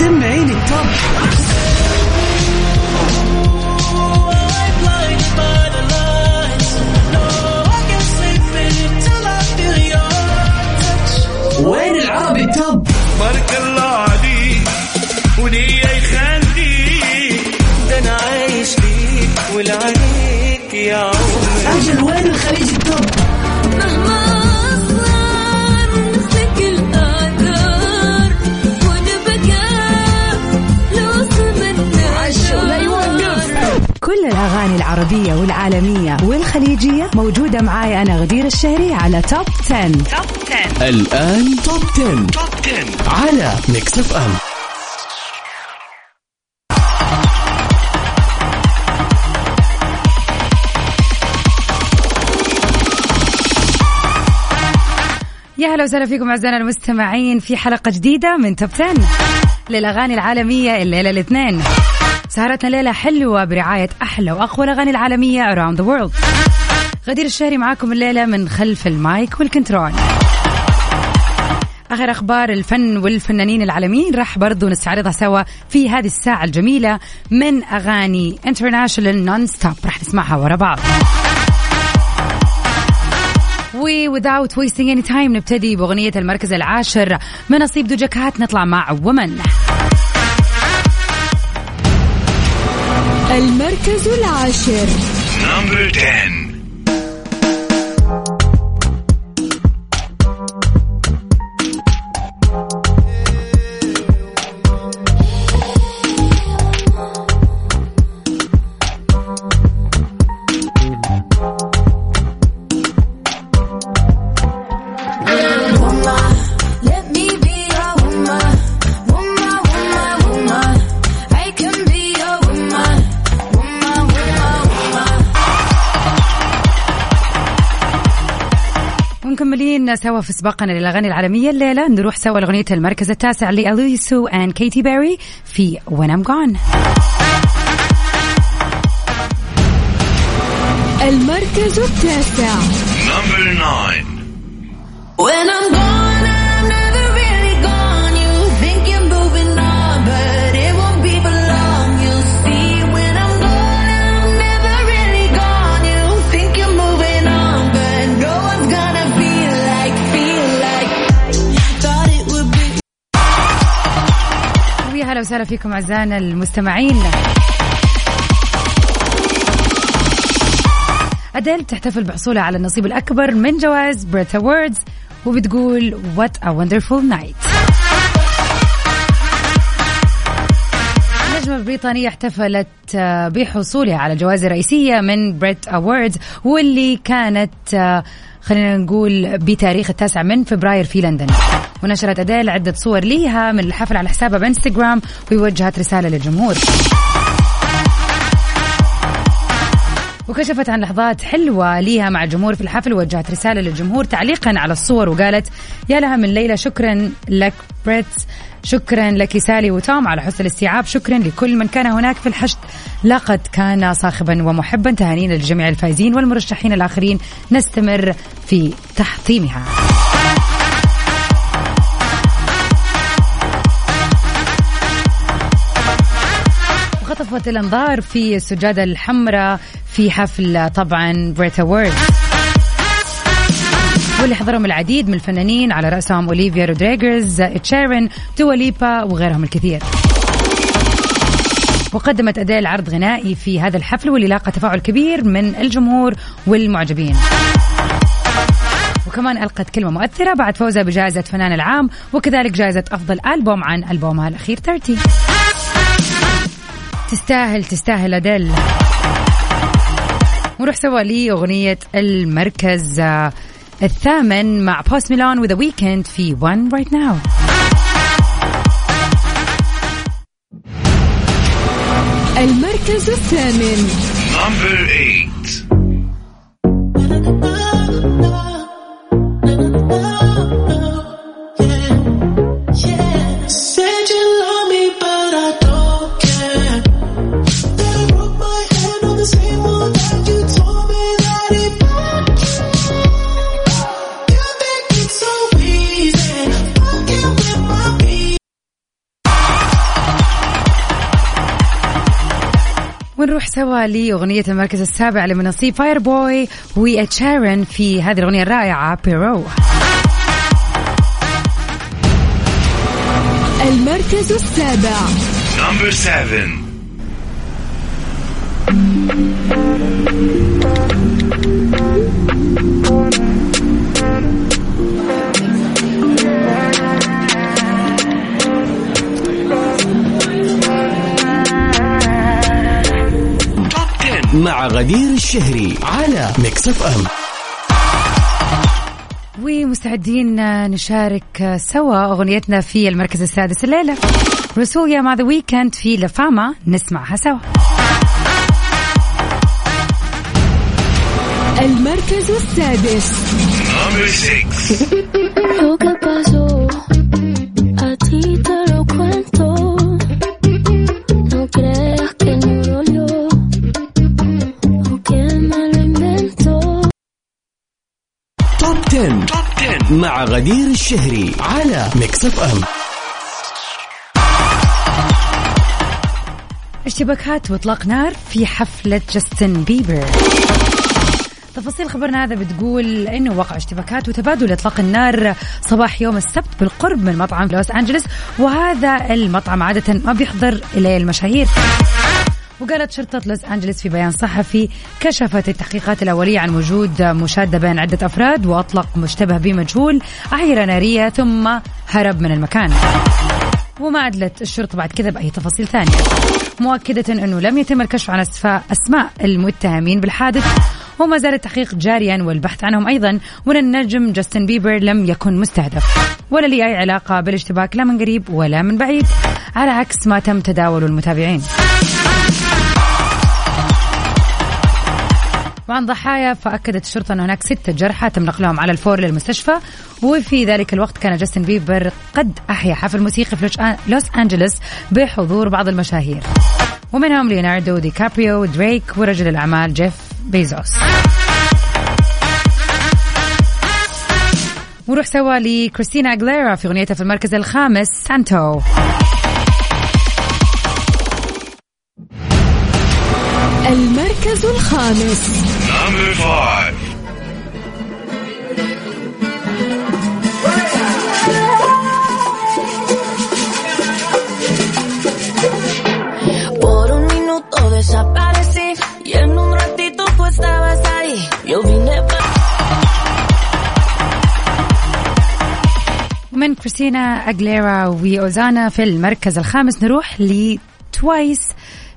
سمعيني ال top. وين العربي ال top؟ بارك الله عليك ولي يخليك. ده أنا عايش ليك ولعليك يا عمري. أجل وين الخليج ال top؟ العربية والعالمية والخليجية موجودة معاي أنا غدير الشهري على top 10. top 10 الآن top 10. top 10 على Mix FM يا هلا وسهلا فيكم أعزائنا المستمعين في حلقة جديدة من top 10 للأغاني العالمية الليلة الاثنين. سهرتنا ليلة حلوة برعاية أحلى وأقوى الأغاني العالمية around the world. غدير الشهري معاكم الليلة من خلف ال mic وال control. آخر أخبار الفن والفنانين العالميين راح برضو نستعرضها سوا في هذه الساعة الجميلة من أغاني international non-stop راح نسمعها ورا بعض. و without wasting any time نبتدي بأغنية المركز العاشر. من نصيب دوجا كات نطلع مع ومن المركز العاشر. نمبر 10 سوا في سباقنا للأغاني العالمية الليلة. نروح سوا لأغنية المركز التاسع لأليسو and كيتي بيري في When I'm Gone المركز التاسع. number 9 When I'm gone, ويا هلا وسهلا فيكم أعزائنا المستمعين. أديل تحتفل بحصولها على النصيب الأكبر من جوائز Brit Awards وبتقول what a wonderful night النجمة البريطانية احتفلت آه، بحصولها على الجوائز الرئيسية من Brit Awards واللي كانت آه، خلينا نقول بتاريخ التاسع من فبراير في لندن. ونشرت أديل عدة صور ليها من الحفل على حسابها بإنستغرام ووجهت رسالة للجمهور. وكشفت عن لحظات حلوة ليها مع الجمهور في الحفل ووجهت رسالة للجمهور تعليقا على الصور وقالت يا لها من ليلى شكرا لك بريت شكرا لك سالي وتوم على حسن الاستيعاب. شكرا لكل من كان هناك في الحشد. لقد كان صاخبا ومحبا تهانينا لجميع الفائزين والمرشحين الآخرين. نستمر في تحطيمها. وخطفت الأنظار في السجادة الحمراء في حفل طبعا Brit Award واللي حضرهم العديد من الفنانين على رأسهم أوليفيا رودريغو إد شيران دوا ليبا وغيرهم الكثير. وقدمت أديل عرض غنائي في هذا الحفل واللي لاقى تفاعل كبير من الجمهور والمعجبين. وكمان ألقت كلمة مؤثرة بعد فوزها بجائزة فنان العام وكذلك جائزة أفضل ألبوم عن ألبومها الأخير 30 تستاهل تستاهل أديل. ونروح سوا لأغنية المركز. الثامن مع بوست ميلان وذا ويكند في One Right Now. المركز الثامن. نمبر 8 سوا لأغنية المركز السابع من نصيب فاير بوي وإد شيران في هذه الأغنية الرائعة Peru المركز السابع Number seven. top 10 مع غدير الشهري على Mix FM ومستعدين نشارك سوا أغنيتنا في المركز السادس الليلة. روزاليا مع ذا ويكند في La Fama نسمعها سوا. المركز السادس. غدير الشهري على Mix FM اشتباكات واطلاق نار في حفلة جاستن بيبر. تفاصيل خبرنا هذا بتقول إنه وقع اشتباكات وتبادل إطلاق النار صباح يوم السبت بالقرب من مطعم في لوس أنجلوس وهذا المطعم عادة ما بيحضر إليه المشاهير. وقالت شرطة لوس أنجلوس في بيان صحفي كشفت التحقيقات الأولية عن وجود مشادة بين عدة أفراد وأطلق مشتبه به مجهول أعيرة نارية ثم هرب من المكان. وما أدلت الشرطة بعد كذا بأي تفاصيل ثانية. مؤكدة أنه لم يتم الكشف عن أسماء المتهمين بالحادث وما زال التحقيق جاريا والبحث عنهم أيضا وأن النجم جاستن بيبر لم يكن مستهدف. ولا لي أي علاقة بالاشتباك لا من قريب ولا من بعيد. على عكس ما تم تداوله المتابعين. وعن ضحايا فأكدت الشرطة أن هناك ستة جرحى تم نقلهم على الفور للمستشفى. وفي ذلك الوقت كان جاستن بيبر قد أحيا حفل موسيقي في لوس أنجلوس بحضور بعض المشاهير. ومنهم ليوناردو دي كابريو دريك ورجل الأعمال جيف بيزوس. ونروح سوا لكريستينا أغيليرا في أغنيتها في المركز الخامس Santo. المركز الخامس. من كريستينا اجليرا وأوزانا في المركز الخامس نروح لتوايس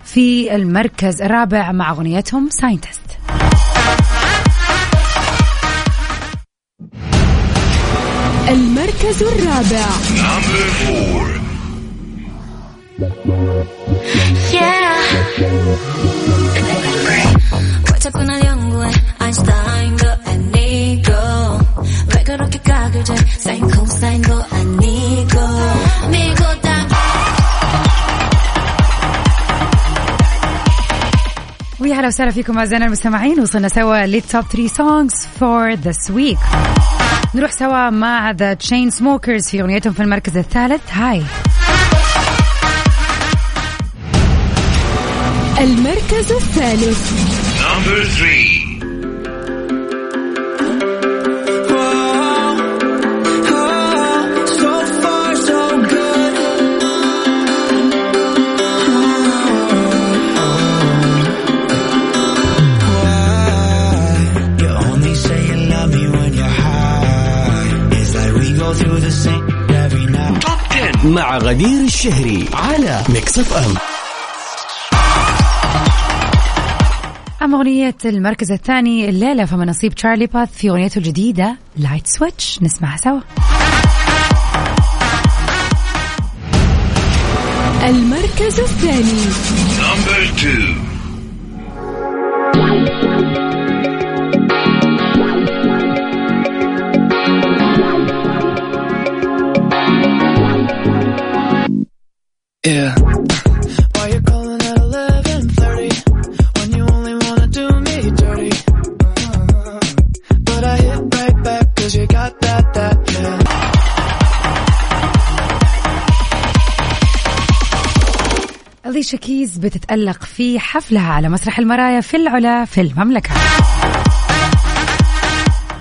في المركز الرابع مع أغنيتهم ساينتست المركز الرابع. Yeah. ويا هلا وسهلا فيكم أعزائنا المستمعين. وصلنا سوا لل top 3 songs for this week نروح سوا مع The Chainsmokers في أغنيتهم في المركز الثالث. High. المركز الثالث. Number three. غدير الشهري على Mix FM اما أغنية المركز الثاني الليلة فمن نصيب تشارلي بوث في أغنيته الجديدة Light Switch نسمعها سوا. المركز الثاني. Number two. علي شكيز بتتألق في حفلها على مسرح المرايا في العلا في المملكة.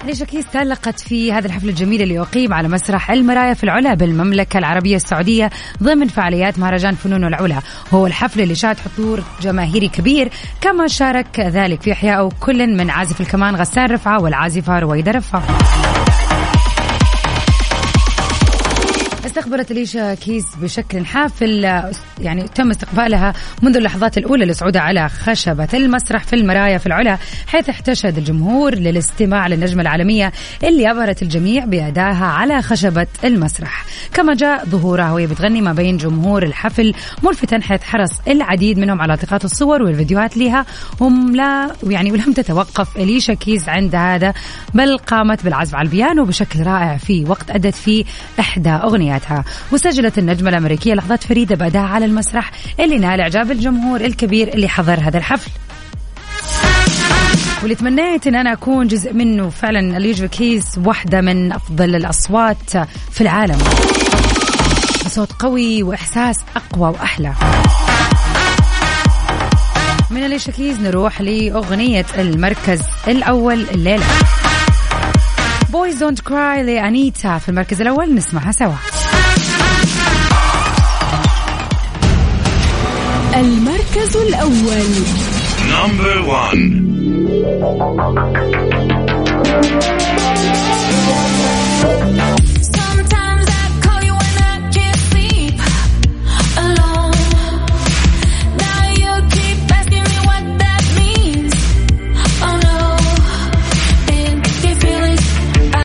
أليشا كيز تألقت في هذا الحفل الجميل اللي أقيم على مسرح المرايا في العلا بالمملكة العربية السعودية ضمن فعاليات مهرجان فنون العلا. وهو الحفل اللي شهد حضور جماهيري كبير كما شارك ذلك في إحيائه كل من عازف الكمان غسان رفعة والعازفة رويدة رفعة. استقبلت اليشا كيز بشكل حافل يعني تم استقبالها منذ اللحظات الأولى لصعودها على خشبة المسرح في المرايا في العلا حيث احتشد الجمهور للاستماع للنجمة العالمية اللي أبهرت الجميع بأدائها على خشبة المسرح. كما جاء ظهورها وهي بتغني ما بين جمهور الحفل ملفتا حيث حرص العديد منهم على التقاط الصور والفيديوهات لها هم لا يعني ولم تتوقف اليشا كيز عند هذا بل قامت بالعزف على البيانو بشكل رائع في وقت أدت فيه إحدى اغنياتها وسجلت النجمة الأمريكية لحظات فريدة بادائها على المسرح اللي نال إعجاب الجمهور الكبير اللي حضر هذا الحفل. واللي تمنيت إن أنا أكون جزء منه فعلا اليجا كيز واحدة من أفضل الأصوات في العالم. صوت قوي وإحساس أقوى وأحلى. من اليشا كيز نروح لأغنية المركز الأول الليلة. Boys Don't Cry لأنيتا في المركز الأول نسمعها سوا. المركز الأول Number one.